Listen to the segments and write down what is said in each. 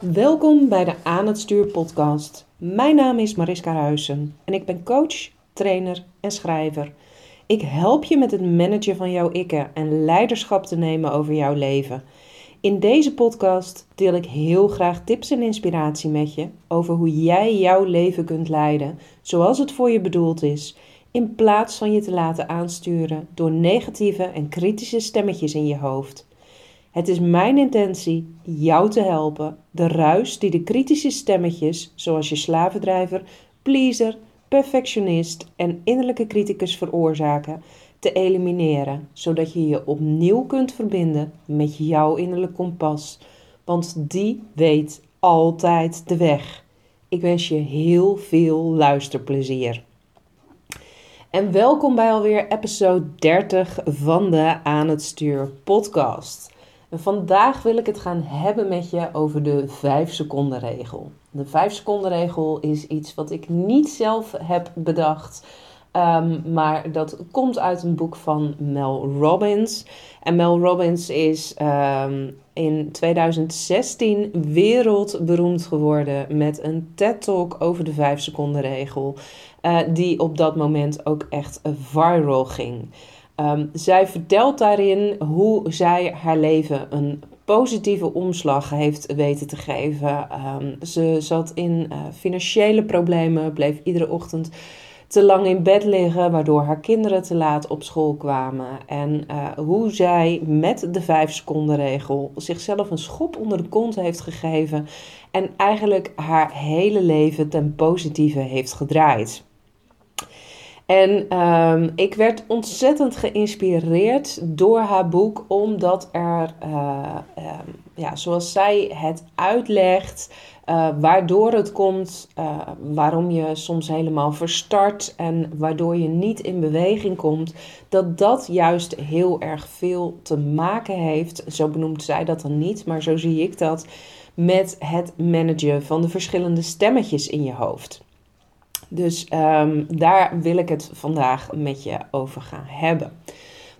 Welkom bij de Aan het Stuur podcast. Mijn naam is Mariska Huizen en ik ben coach, trainer en schrijver. Ik help je met het managen van jouw ikken en leiderschap te nemen over jouw leven. In deze podcast deel ik heel graag tips en inspiratie met je over hoe jij jouw leven kunt leiden zoals het voor je bedoeld is, in plaats van je te laten aansturen door negatieve en kritische stemmetjes in je hoofd. Het is mijn intentie jou te helpen de ruis die de kritische stemmetjes, zoals je slavendrijver, pleaser, perfectionist en innerlijke criticus veroorzaken, te elimineren, zodat je je opnieuw kunt verbinden met jouw innerlijk kompas, want die weet altijd de weg. Ik wens je heel veel luisterplezier. En welkom bij alweer episode 30 van de Aan het Stuur podcast. Vandaag wil ik het gaan hebben met je over de 5 seconden regel. De 5 seconden regel is iets wat ik niet zelf heb bedacht. Um, maar dat komt uit een boek van Mel Robbins. En Mel Robbins is um, in 2016 wereldberoemd geworden met een TED-talk over de 5 seconden regel. Uh, die op dat moment ook echt viral ging. Um, zij vertelt daarin hoe zij haar leven een positieve omslag heeft weten te geven. Um, ze zat in uh, financiële problemen, bleef iedere ochtend te lang in bed liggen, waardoor haar kinderen te laat op school kwamen. En uh, hoe zij met de 5 seconden regel zichzelf een schop onder de kont heeft gegeven en eigenlijk haar hele leven ten positieve heeft gedraaid. En um, ik werd ontzettend geïnspireerd door haar boek, omdat er, uh, um, ja, zoals zij het uitlegt, uh, waardoor het komt, uh, waarom je soms helemaal verstart en waardoor je niet in beweging komt, dat dat juist heel erg veel te maken heeft, zo benoemt zij dat dan niet, maar zo zie ik dat, met het managen van de verschillende stemmetjes in je hoofd. Dus um, daar wil ik het vandaag met je over gaan hebben.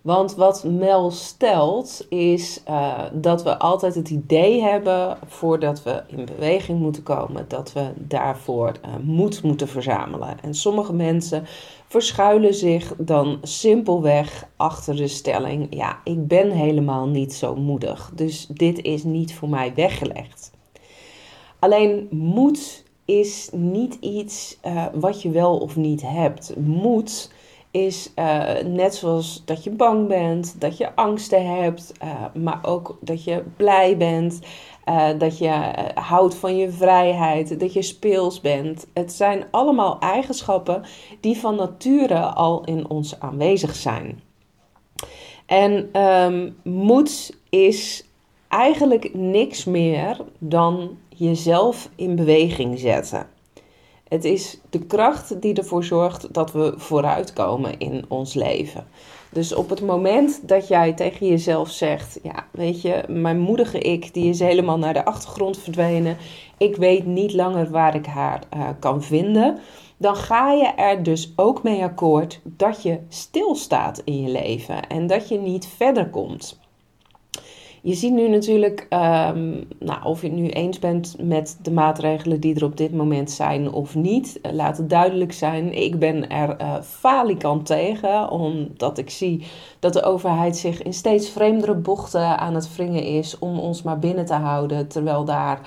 Want wat Mel stelt is uh, dat we altijd het idee hebben voordat we in beweging moeten komen, dat we daarvoor uh, moed moeten verzamelen. En sommige mensen verschuilen zich dan simpelweg achter de stelling: ja, ik ben helemaal niet zo moedig, dus dit is niet voor mij weggelegd. Alleen moed is niet iets uh, wat je wel of niet hebt. Moed is uh, net zoals dat je bang bent, dat je angsten hebt, uh, maar ook dat je blij bent, dat je houdt van je vrijheid, dat je speels bent. Het zijn allemaal eigenschappen die van nature al in ons aanwezig zijn. En um, moed is eigenlijk niks meer dan jezelf in beweging zetten. Het is de kracht die ervoor zorgt dat we vooruitkomen in ons leven. Dus op het moment dat jij tegen jezelf zegt: Ja, weet je, mijn moedige ik die is helemaal naar de achtergrond verdwenen. Ik weet niet langer waar ik haar uh, kan vinden. Dan ga je er dus ook mee akkoord dat je stilstaat in je leven en dat je niet verder komt. Je ziet nu natuurlijk, um, nou, of je het nu eens bent met de maatregelen die er op dit moment zijn of niet. Uh, laat het duidelijk zijn, ik ben er uh, falikant tegen, omdat ik zie dat de overheid zich in steeds vreemdere bochten aan het wringen is om ons maar binnen te houden, terwijl daar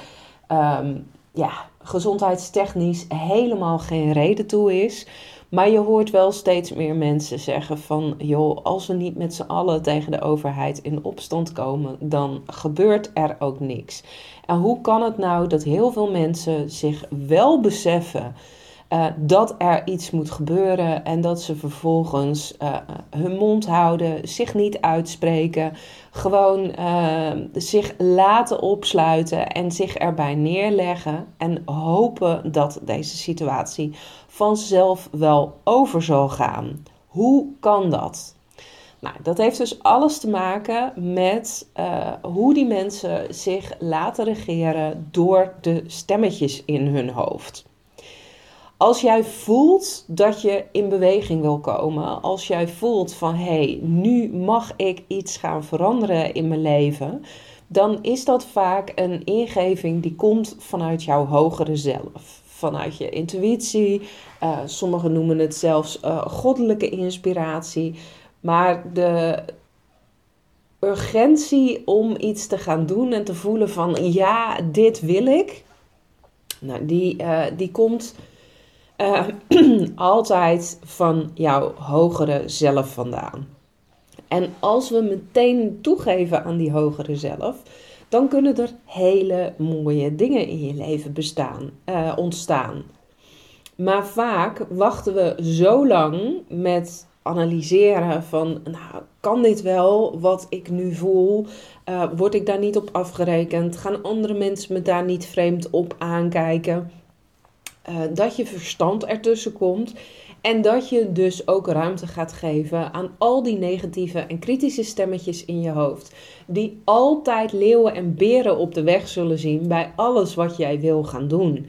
um, ja, gezondheidstechnisch helemaal geen reden toe is. Maar je hoort wel steeds meer mensen zeggen van, joh, als we niet met z'n allen tegen de overheid in opstand komen, dan gebeurt er ook niks. En hoe kan het nou dat heel veel mensen zich wel beseffen uh, dat er iets moet gebeuren en dat ze vervolgens uh, hun mond houden, zich niet uitspreken, gewoon uh, zich laten opsluiten en zich erbij neerleggen en hopen dat deze situatie vanzelf wel over zal gaan. Hoe kan dat? Nou, dat heeft dus alles te maken met uh, hoe die mensen zich laten regeren door de stemmetjes in hun hoofd. Als jij voelt dat je in beweging wil komen, als jij voelt van hé, hey, nu mag ik iets gaan veranderen in mijn leven, dan is dat vaak een ingeving die komt vanuit jouw hogere zelf. Vanuit je intuïtie. Uh, sommigen noemen het zelfs uh, goddelijke inspiratie. Maar de urgentie om iets te gaan doen en te voelen van ja, dit wil ik. Nou, die, uh, die komt altijd van jouw hogere zelf vandaan. En als we meteen toegeven aan die hogere zelf, dan kunnen er hele mooie dingen in je leven bestaan, uh, ontstaan. Maar vaak wachten we zo lang met analyseren van, nou, kan dit wel wat ik nu voel? Uh, word ik daar niet op afgerekend? Gaan andere mensen me daar niet vreemd op aankijken? Uh, dat je verstand ertussen komt en dat je dus ook ruimte gaat geven aan al die negatieve en kritische stemmetjes in je hoofd. Die altijd leeuwen en beren op de weg zullen zien bij alles wat jij wil gaan doen.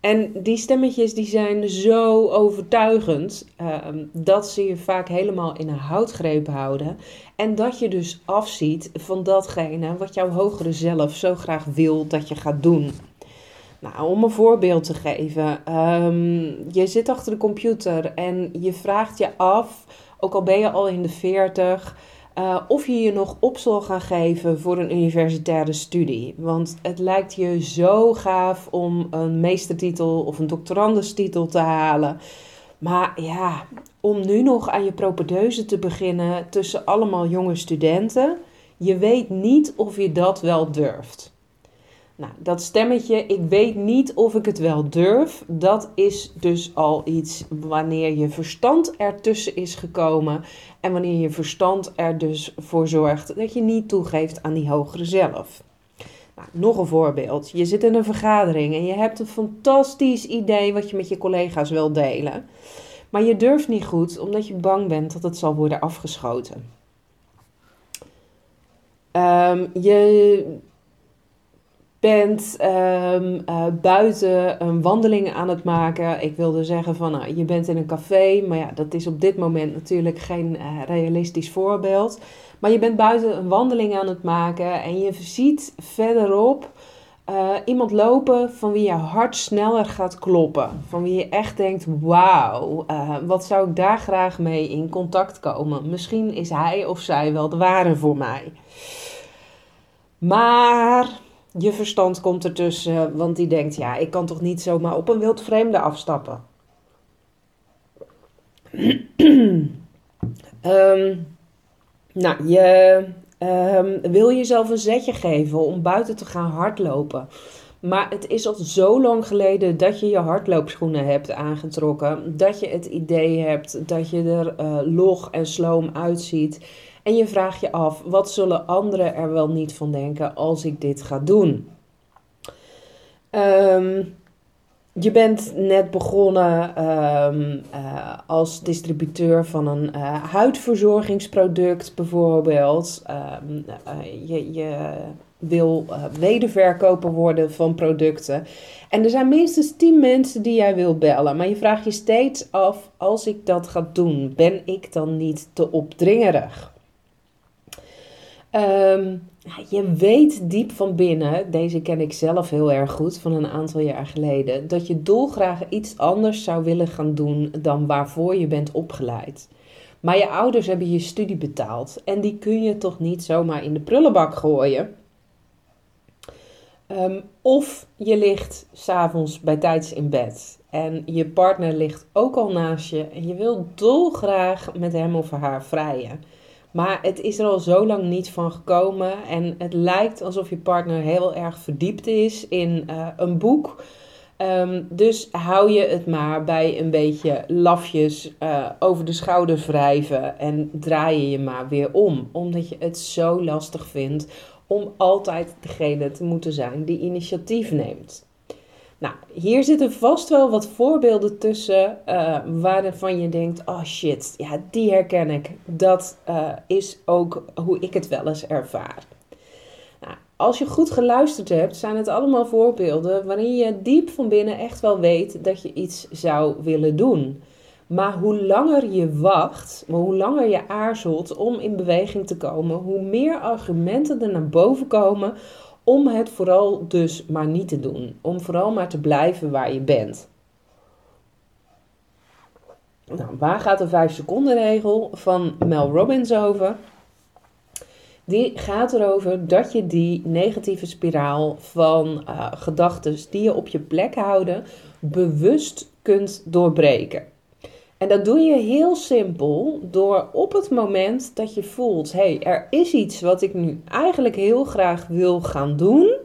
En die stemmetjes die zijn zo overtuigend ehm, dat ze je vaak helemaal in een houtgreep houden. En dat je dus afziet van datgene wat jouw hogere zelf zo graag wil dat je gaat doen. Nou, om een voorbeeld te geven. Um, je zit achter de computer en je vraagt je af, ook al ben je al in de 40, uh, of je je nog op zal gaan geven voor een universitaire studie. Want het lijkt je zo gaaf om een meestertitel of een doctorandustitel te halen. Maar ja, om nu nog aan je propedeuse te beginnen tussen allemaal jonge studenten, je weet niet of je dat wel durft. Nou, dat stemmetje, ik weet niet of ik het wel durf, dat is dus al iets wanneer je verstand ertussen is gekomen en wanneer je verstand er dus voor zorgt dat je niet toegeeft aan die hogere zelf. Nou, nog een voorbeeld. Je zit in een vergadering en je hebt een fantastisch idee wat je met je collega's wil delen. Maar je durft niet goed omdat je bang bent dat het zal worden afgeschoten. Um, je bent um, uh, buiten een wandeling aan het maken. Ik wilde zeggen van, nou, je bent in een café, maar ja, dat is op dit moment natuurlijk geen uh, realistisch voorbeeld. Maar je bent buiten een wandeling aan het maken en je ziet verderop uh, iemand lopen van wie je hart sneller gaat kloppen. Van wie je echt denkt, wauw, wat zou ik daar graag mee in contact komen. Misschien is hij of zij wel de ware voor mij. Maar je verstand komt ertussen, want die denkt: ja, ik kan toch niet zomaar op een wild vreemde afstappen. um, nou, je um, wil jezelf een zetje geven om buiten te gaan hardlopen. Maar het is al zo lang geleden dat je je hardloopschoenen hebt aangetrokken. Dat je het idee hebt dat je er uh, log en sloom uitziet. En je vraagt je af, wat zullen anderen er wel niet van denken als ik dit ga doen? Um, je bent net begonnen um, uh, als distributeur van een uh, huidverzorgingsproduct bijvoorbeeld. Uh, je, je, wil wederverkoper worden van producten. En er zijn minstens 10 mensen die jij wil bellen. Maar je vraagt je steeds af, als ik dat ga doen, ben ik dan niet te opdringerig? Um, je weet diep van binnen, deze ken ik zelf heel erg goed van een aantal jaar geleden, dat je dolgraag iets anders zou willen gaan doen dan waarvoor je bent opgeleid. Maar je ouders hebben je studie betaald en die kun je toch niet zomaar in de prullenbak gooien. Um, of je ligt s'avonds bij tijds in bed en je partner ligt ook al naast je en je wil dolgraag met hem of haar vrijen. Maar het is er al zo lang niet van gekomen. En het lijkt alsof je partner heel erg verdiept is in uh, een boek. Um, dus hou je het maar bij een beetje lafjes uh, over de schouder wrijven en draai je je maar weer om. Omdat je het zo lastig vindt om altijd degene te moeten zijn die initiatief neemt. Nou, hier zitten vast wel wat voorbeelden tussen uh, waarvan je denkt: oh shit, ja, die herken ik. Dat uh, is ook hoe ik het wel eens ervaar. Nou, als je goed geluisterd hebt, zijn het allemaal voorbeelden waarin je diep van binnen echt wel weet dat je iets zou willen doen. Maar hoe langer je wacht, maar hoe langer je aarzelt om in beweging te komen, hoe meer argumenten er naar boven komen om het vooral dus maar niet te doen. Om vooral maar te blijven waar je bent. Nou, waar gaat de 5 seconden regel van Mel Robbins over? Die gaat erover dat je die negatieve spiraal van uh, gedachten die je op je plek houden, bewust kunt doorbreken. En dat doe je heel simpel door op het moment dat je voelt: hé, hey, er is iets wat ik nu eigenlijk heel graag wil gaan doen.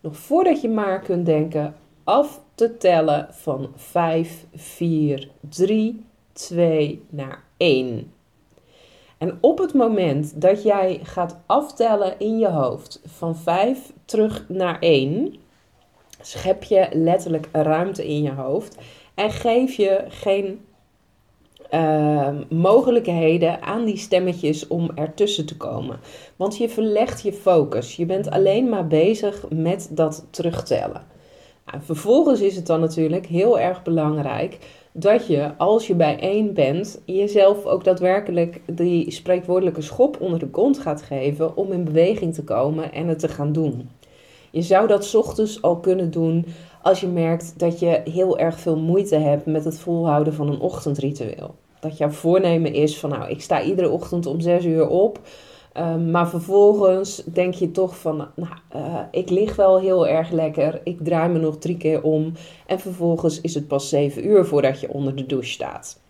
Nog voordat je maar kunt denken, af te tellen van 5, 4, 3, 2 naar 1. En op het moment dat jij gaat aftellen in je hoofd van 5 terug naar 1, schep je letterlijk ruimte in je hoofd en geef je geen uh, mogelijkheden aan die stemmetjes om ertussen te komen. Want je verlegt je focus. Je bent alleen maar bezig met dat terugtellen. Vervolgens is het dan natuurlijk heel erg belangrijk dat je, als je bij één bent, jezelf ook daadwerkelijk die spreekwoordelijke schop onder de kont gaat geven om in beweging te komen en het te gaan doen. Je zou dat ochtends al kunnen doen als je merkt dat je heel erg veel moeite hebt met het volhouden van een ochtendritueel. Dat jouw voornemen is van nou, ik sta iedere ochtend om 6 uur op. Ehm, maar vervolgens denk je toch van, nou, uh, ik lig wel heel erg lekker. Ik draai me nog drie keer om. En vervolgens is het pas 7 uur voordat je onder de douche staat.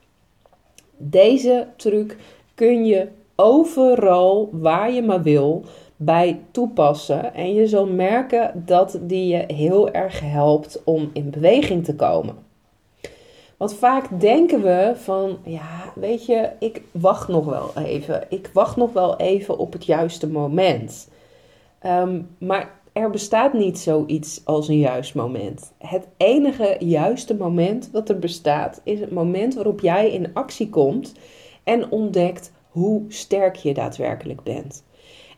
Deze truc kun je overal waar je maar wil bij toepassen. En je zal merken dat die je heel erg helpt om in beweging te komen. Want vaak denken we van, ja, weet je, ik wacht nog wel even. Ik wacht nog wel even op het juiste moment. Ehm, maar er bestaat niet zoiets als een juist moment. Het enige juiste moment dat er bestaat, is het moment waarop jij in actie komt en ontdekt hoe sterk je daadwerkelijk bent.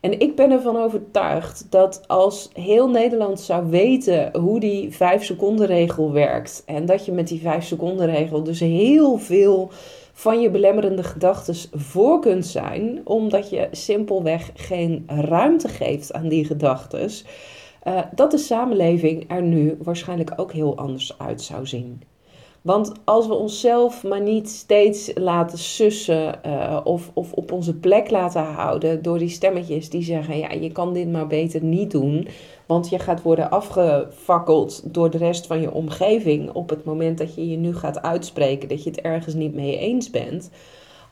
En ik ben ervan overtuigd dat als heel Nederland zou weten hoe die 5 seconden regel werkt. En dat je met die 5 seconden regel dus heel veel van je belemmerende gedachten voor kunt zijn. Omdat je simpelweg geen ruimte geeft aan die gedachten. Uh, dat de samenleving er nu waarschijnlijk ook heel anders uit zou zien. Want als we onszelf maar niet steeds laten sussen uh, of, of op onze plek laten houden door die stemmetjes die zeggen: ja, je kan dit maar beter niet doen, want je gaat worden afgefakkeld door de rest van je omgeving op het moment dat je je nu gaat uitspreken dat je het ergens niet mee eens bent.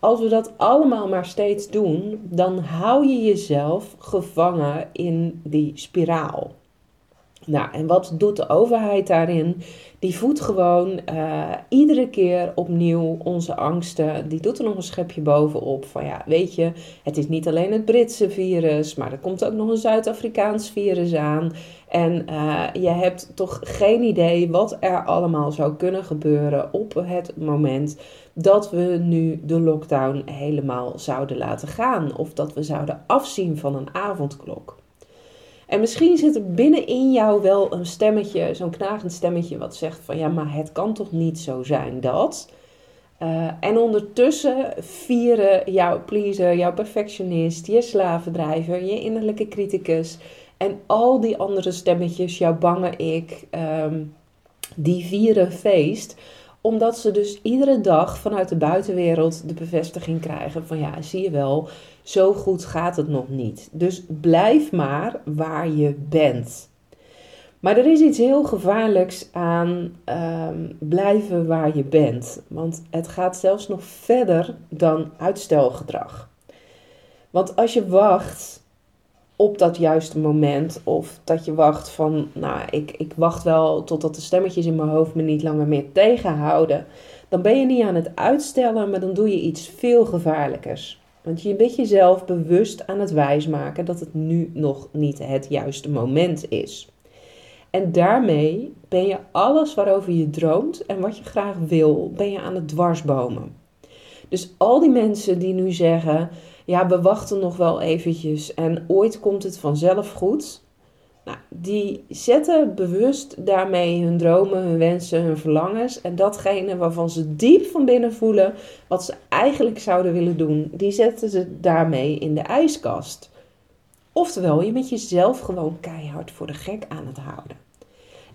Als we dat allemaal maar steeds doen, dan hou je jezelf gevangen in die spiraal. Nou, en wat doet de overheid daarin? Die voedt gewoon uh, iedere keer opnieuw onze angsten. Die doet er nog een schepje bovenop. Van ja, weet je, het is niet alleen het Britse virus, maar er komt ook nog een Zuid-Afrikaans virus aan. En uh, je hebt toch geen idee wat er allemaal zou kunnen gebeuren op het moment dat we nu de lockdown helemaal zouden laten gaan. Of dat we zouden afzien van een avondklok. En misschien zit er binnenin jou wel een stemmetje, zo'n knagend stemmetje, wat zegt van ja, maar het kan toch niet zo zijn dat. Uh, en ondertussen vieren jouw pleaser, jouw perfectionist, je slavendrijver, je innerlijke criticus en al die andere stemmetjes, jouw bange ik, um, die vieren feest omdat ze dus iedere dag vanuit de buitenwereld de bevestiging krijgen van ja, zie je wel, zo goed gaat het nog niet. Dus blijf maar waar je bent. Maar er is iets heel gevaarlijks aan ehm, blijven waar je bent. Want het gaat zelfs nog verder dan uitstelgedrag. Want als je wacht op dat juiste moment. Of dat je wacht van, nou, ik, ik wacht wel totdat de stemmetjes in mijn hoofd me niet langer meer tegenhouden. Dan ben je niet aan het uitstellen, maar dan doe je iets veel gevaarlijkers. Want je bent jezelf bewust aan het wijsmaken dat het nu nog niet het juiste moment is. En daarmee ben je alles waarover je droomt en wat je graag wil, ben je aan het dwarsbomen. Dus al die mensen die nu zeggen: ja, we wachten nog wel eventjes en ooit komt het vanzelf goed. Nou, die zetten bewust daarmee hun dromen, hun wensen, hun verlangens en datgene waarvan ze diep van binnen voelen wat ze eigenlijk zouden willen doen, die zetten ze daarmee in de ijskast. Oftewel, je bent jezelf gewoon keihard voor de gek aan het houden.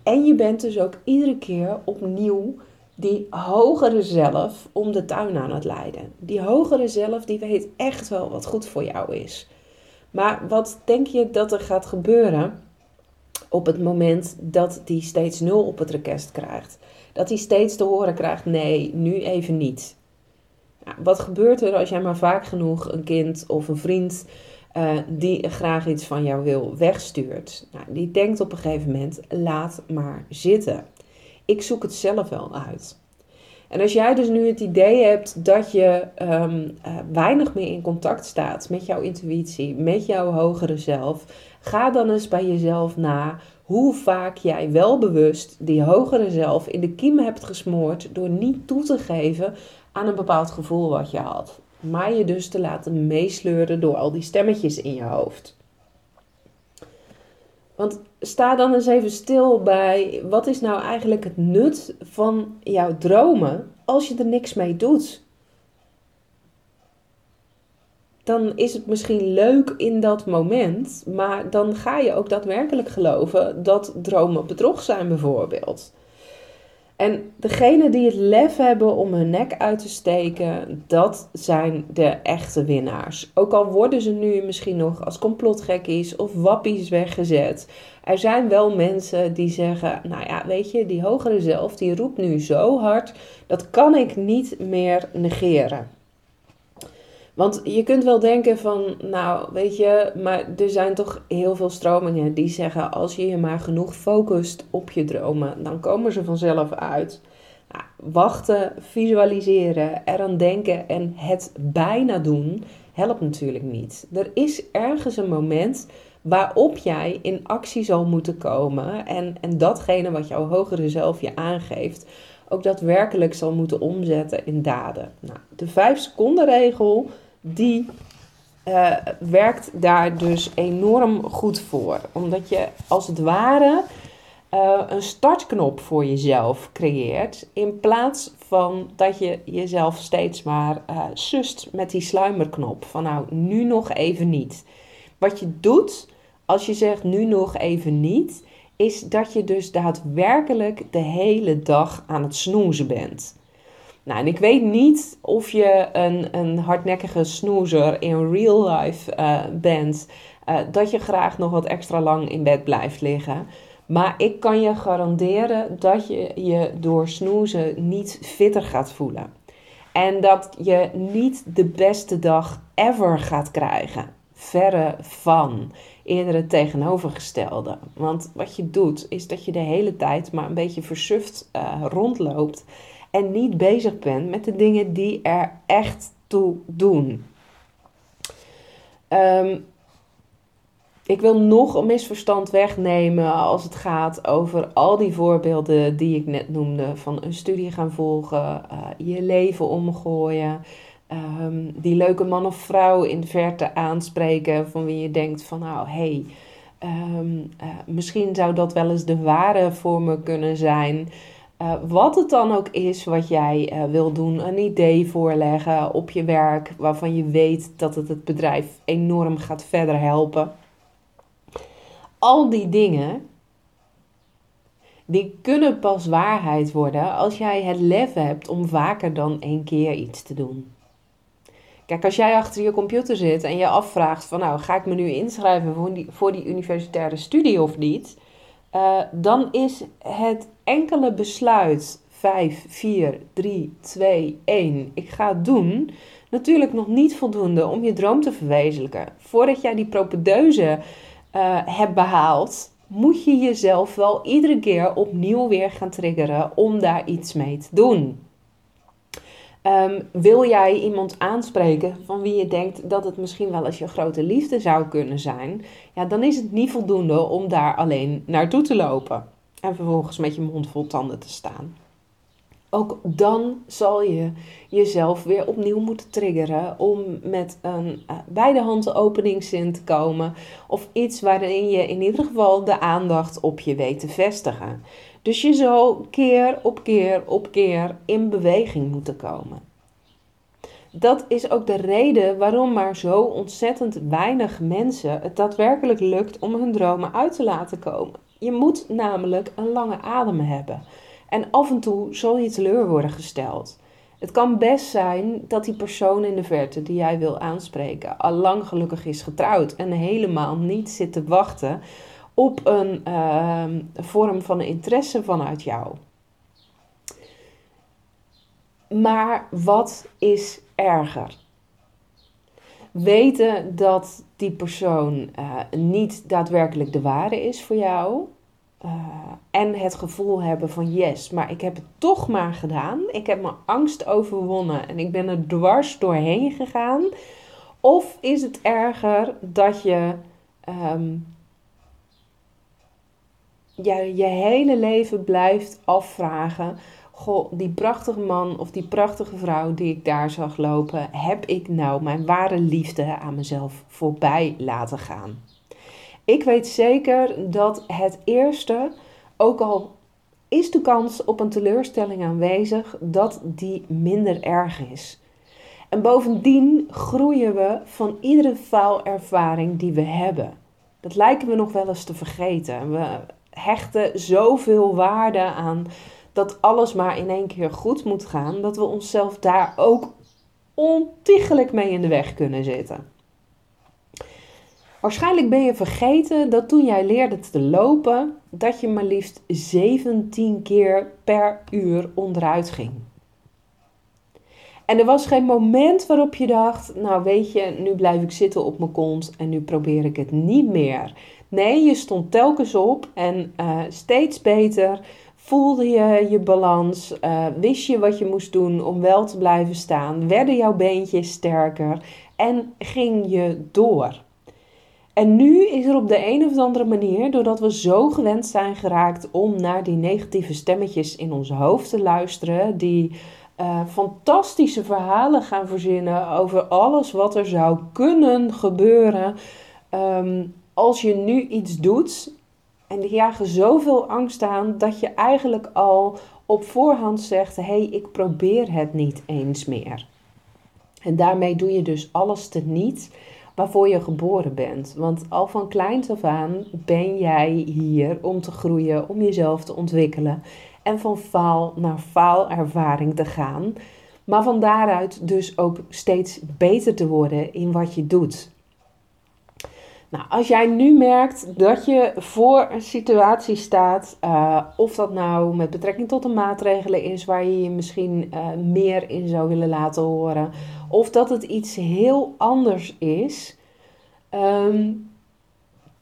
En je bent dus ook iedere keer opnieuw die hogere zelf om de tuin aan het leiden. Die hogere zelf die weet echt wel wat goed voor jou is. Maar wat denk je dat er gaat gebeuren op het moment dat die steeds nul op het rekest krijgt? Dat hij steeds te horen krijgt: nee, nu even niet. Nou, wat gebeurt er als jij maar vaak genoeg een kind of een vriend uh, die graag iets van jou wil wegstuurt? Nou, die denkt op een gegeven moment: laat maar zitten. Ik zoek het zelf wel uit. En als jij dus nu het idee hebt dat je um, uh, weinig meer in contact staat met jouw intuïtie, met jouw hogere zelf, ga dan eens bij jezelf na hoe vaak jij wel bewust die hogere zelf in de kiem hebt gesmoord door niet toe te geven aan een bepaald gevoel wat je had. Maar je dus te laten meesleuren door al die stemmetjes in je hoofd. Want sta dan eens even stil bij wat is nou eigenlijk het nut van jouw dromen als je er niks mee doet. Dan is het misschien leuk in dat moment, maar dan ga je ook daadwerkelijk geloven dat dromen bedrog zijn, bijvoorbeeld. En degenen die het lef hebben om hun nek uit te steken, dat zijn de echte winnaars. Ook al worden ze nu misschien nog als complotgekkies of wappies weggezet. Er zijn wel mensen die zeggen, nou ja, weet je, die hogere zelf, die roept nu zo hard, dat kan ik niet meer negeren. Want je kunt wel denken van, nou weet je, maar er zijn toch heel veel stromingen die zeggen, als je je maar genoeg focust op je dromen, dan komen ze vanzelf uit. Nou, wachten, visualiseren, eraan denken en het bijna doen, helpt natuurlijk niet. Er is ergens een moment waarop jij in actie zal moeten komen en, en datgene wat jouw hogere zelf je aangeeft, ook daadwerkelijk zal moeten omzetten in daden. Nou, de 5 seconden regel die uh, werkt daar dus enorm goed voor. Omdat je als het ware uh, een startknop voor jezelf creëert. In plaats van dat je jezelf steeds maar uh, sust met die sluimerknop. Van nou, nu nog even niet. Wat je doet als je zegt nu nog even niet, is dat je dus daadwerkelijk de hele dag aan het snoezen bent. Nou, en ik weet niet of je een, een hardnekkige snoezer in real life uh, bent, uh, dat je graag nog wat extra lang in bed blijft liggen. Maar ik kan je garanderen dat je je door snoezen niet fitter gaat voelen. En dat je niet de beste dag ever gaat krijgen. Verre van. Eerder het tegenovergestelde. Want wat je doet, is dat je de hele tijd maar een beetje versuft uh, rondloopt en niet bezig bent met de dingen die er echt toe doen. Um, ik wil nog een misverstand wegnemen als het gaat over al die voorbeelden die ik net noemde. Van een studie gaan volgen, uh, je leven omgooien, um, die leuke man of vrouw in de verte aanspreken van wie je denkt van nou hey, um, uh, misschien zou dat wel eens de ware voor me kunnen zijn. Uh, wat het dan ook is wat jij uh, wil doen, een idee voorleggen op je werk waarvan je weet dat het het bedrijf enorm gaat verder helpen. Al die dingen, die kunnen pas waarheid worden als jij het lef hebt om vaker dan één keer iets te doen. Kijk, als jij achter je computer zit en je afvraagt van nou, ga ik me nu inschrijven voor die, voor die universitaire studie of niet? Uh, dan is het enkele besluit 5, 4, 3, 2, 1, ik ga het doen, natuurlijk nog niet voldoende om je droom te verwezenlijken. Voordat jij die propedeuse uh, hebt behaald, moet je jezelf wel iedere keer opnieuw weer gaan triggeren om daar iets mee te doen. Um, wil jij iemand aanspreken van wie je denkt dat het misschien wel eens je grote liefde zou kunnen zijn, ja, dan is het niet voldoende om daar alleen naartoe te lopen en vervolgens met je mond vol tanden te staan. ook dan zal je jezelf weer opnieuw moeten triggeren om met een uh, beide handen openingszin te komen. Of iets waarin je in ieder geval de aandacht op je weet te vestigen. Dus je zal keer op keer op keer in beweging moeten komen. Dat is ook de reden waarom maar zo ontzettend weinig mensen het daadwerkelijk lukt om hun dromen uit te laten komen. Je moet namelijk een lange adem hebben. En af en toe zal je teleur worden gesteld. Het kan best zijn dat die persoon in de verte die jij wil aanspreken al lang gelukkig is getrouwd en helemaal niet zit te wachten op een uh, vorm van interesse vanuit jou. Maar wat is erger? Weten dat die persoon uh, niet daadwerkelijk de ware is voor jou uh, en het gevoel hebben van yes, maar ik heb het toch maar gedaan. Ik heb mijn angst overwonnen en ik ben er dwars doorheen gegaan. Of is het erger dat je um, ja, je hele leven blijft afvragen: Goh, die prachtige man of die prachtige vrouw die ik daar zag lopen, heb ik nou mijn ware liefde aan mezelf voorbij laten gaan? Ik weet zeker dat het eerste, ook al is de kans op een teleurstelling aanwezig, dat die minder erg is. En bovendien groeien we van iedere faalervaring die we hebben. Dat lijken we nog wel eens te vergeten. We hechten zoveel waarde aan dat alles maar in één keer goed moet gaan, dat we onszelf daar ook ontiegelijk mee in de weg kunnen zitten. Waarschijnlijk ben je vergeten dat toen jij leerde te lopen, dat je maar liefst 17 keer per uur onderuit ging. En er was geen moment waarop je dacht: Nou, weet je, nu blijf ik zitten op mijn kont en nu probeer ik het niet meer. Nee, je stond telkens op en uh, steeds beter voelde je je balans, uh, wist je wat je moest doen om wel te blijven staan, werden jouw beentjes sterker en ging je door. En nu is er op de een of andere manier, doordat we zo gewend zijn geraakt om naar die negatieve stemmetjes in ons hoofd te luisteren, die uh, fantastische verhalen gaan verzinnen over alles wat er zou kunnen gebeuren. Um, als je nu iets doet en die jagen zoveel angst aan dat je eigenlijk al op voorhand zegt: hé, hey, ik probeer het niet eens meer. En daarmee doe je dus alles teniet waarvoor je geboren bent. Want al van kleins af aan ben jij hier om te groeien, om jezelf te ontwikkelen en van faal naar faalervaring te gaan. Maar van daaruit dus ook steeds beter te worden in wat je doet. Nou, als jij nu merkt dat je voor een situatie staat, uh, of dat nou met betrekking tot de maatregelen is waar je je misschien uh, meer in zou willen laten horen, of dat het iets heel anders is, um,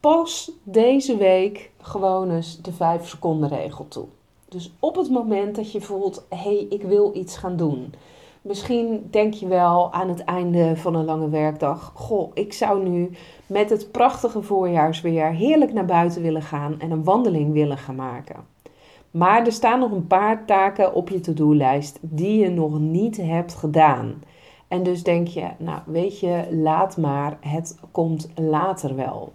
pas deze week gewoon eens de 5 seconden regel toe. Dus op het moment dat je voelt, hé, hey, ik wil iets gaan doen. Misschien denk je wel aan het einde van een lange werkdag: Goh, ik zou nu met het prachtige voorjaarsweer heerlijk naar buiten willen gaan en een wandeling willen gaan maken. Maar er staan nog een paar taken op je to-do-lijst die je nog niet hebt gedaan. En dus denk je, nou weet je, laat maar, het komt later wel.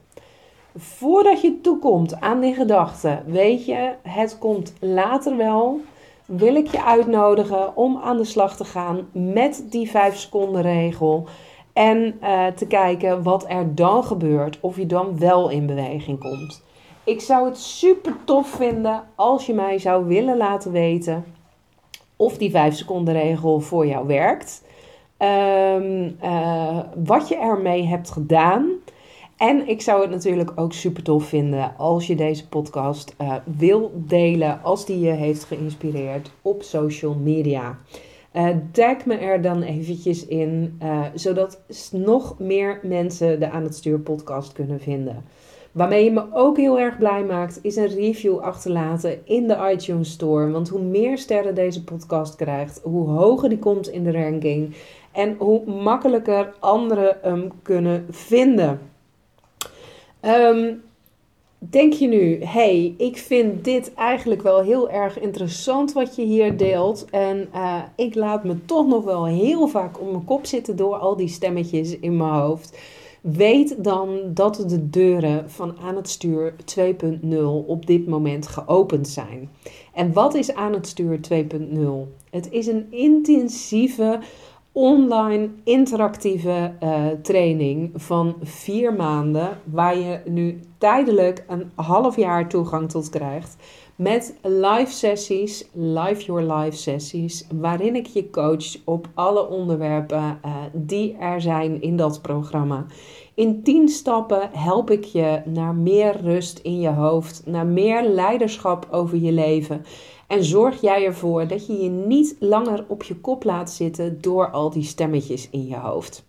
Voordat je toekomt aan die gedachte, weet je, het komt later wel, wil ik je uitnodigen om aan de slag te gaan met die 5 seconden regel. En uh, te kijken wat er dan gebeurt, of je dan wel in beweging komt. Ik zou het super tof vinden als je mij zou willen laten weten of die 5 seconden regel voor jou werkt. Um, uh, wat je ermee hebt gedaan. En ik zou het natuurlijk ook super tof vinden als je deze podcast uh, wil delen, als die je heeft geïnspireerd op social media. Uh, tag me er dan eventjes in, uh, zodat nog meer mensen de Aan het Stuur podcast kunnen vinden. Waarmee je me ook heel erg blij maakt, is een review achterlaten in de iTunes Store. Want hoe meer sterren deze podcast krijgt, hoe hoger die komt in de ranking. En hoe makkelijker anderen hem kunnen vinden. Um, Denk je nu, hey, ik vind dit eigenlijk wel heel erg interessant wat je hier deelt. En uh, ik laat me toch nog wel heel vaak op mijn kop zitten door al die stemmetjes in mijn hoofd. Weet dan dat de deuren van aan het stuur 2.0 op dit moment geopend zijn. En wat is aan het stuur 2.0? Het is een intensieve online interactieve uh, training van vier maanden, waar je nu tijdelijk een half jaar toegang tot krijgt. Met live sessies, live your life sessies, waarin ik je coach op alle onderwerpen uh, die er zijn in dat programma. In 10 stappen help ik je naar meer rust in je hoofd, naar meer leiderschap over je leven. En zorg jij ervoor dat je je niet langer op je kop laat zitten door al die stemmetjes in je hoofd.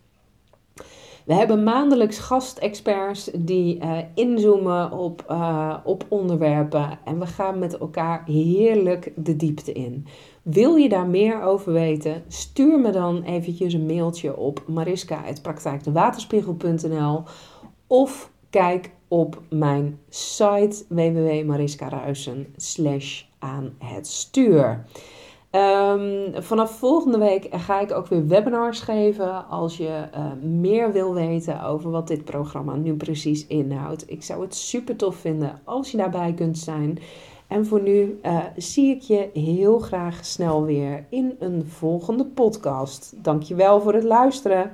We hebben maandelijks gastexperts die uh, inzoomen op, uh, op onderwerpen en we gaan met elkaar heerlijk de diepte in. Wil je daar meer over weten? Stuur me dan eventjes een mailtje op mariska.praktijkdewaterspiegel.nl of kijk op mijn site www.mariskaruisen aan het stuur. Um, vanaf volgende week ga ik ook weer webinars geven als je uh, meer wil weten over wat dit programma nu precies inhoudt. Ik zou het super tof vinden als je daarbij kunt zijn. En voor nu uh, zie ik je heel graag snel weer in een volgende podcast. Dankjewel voor het luisteren.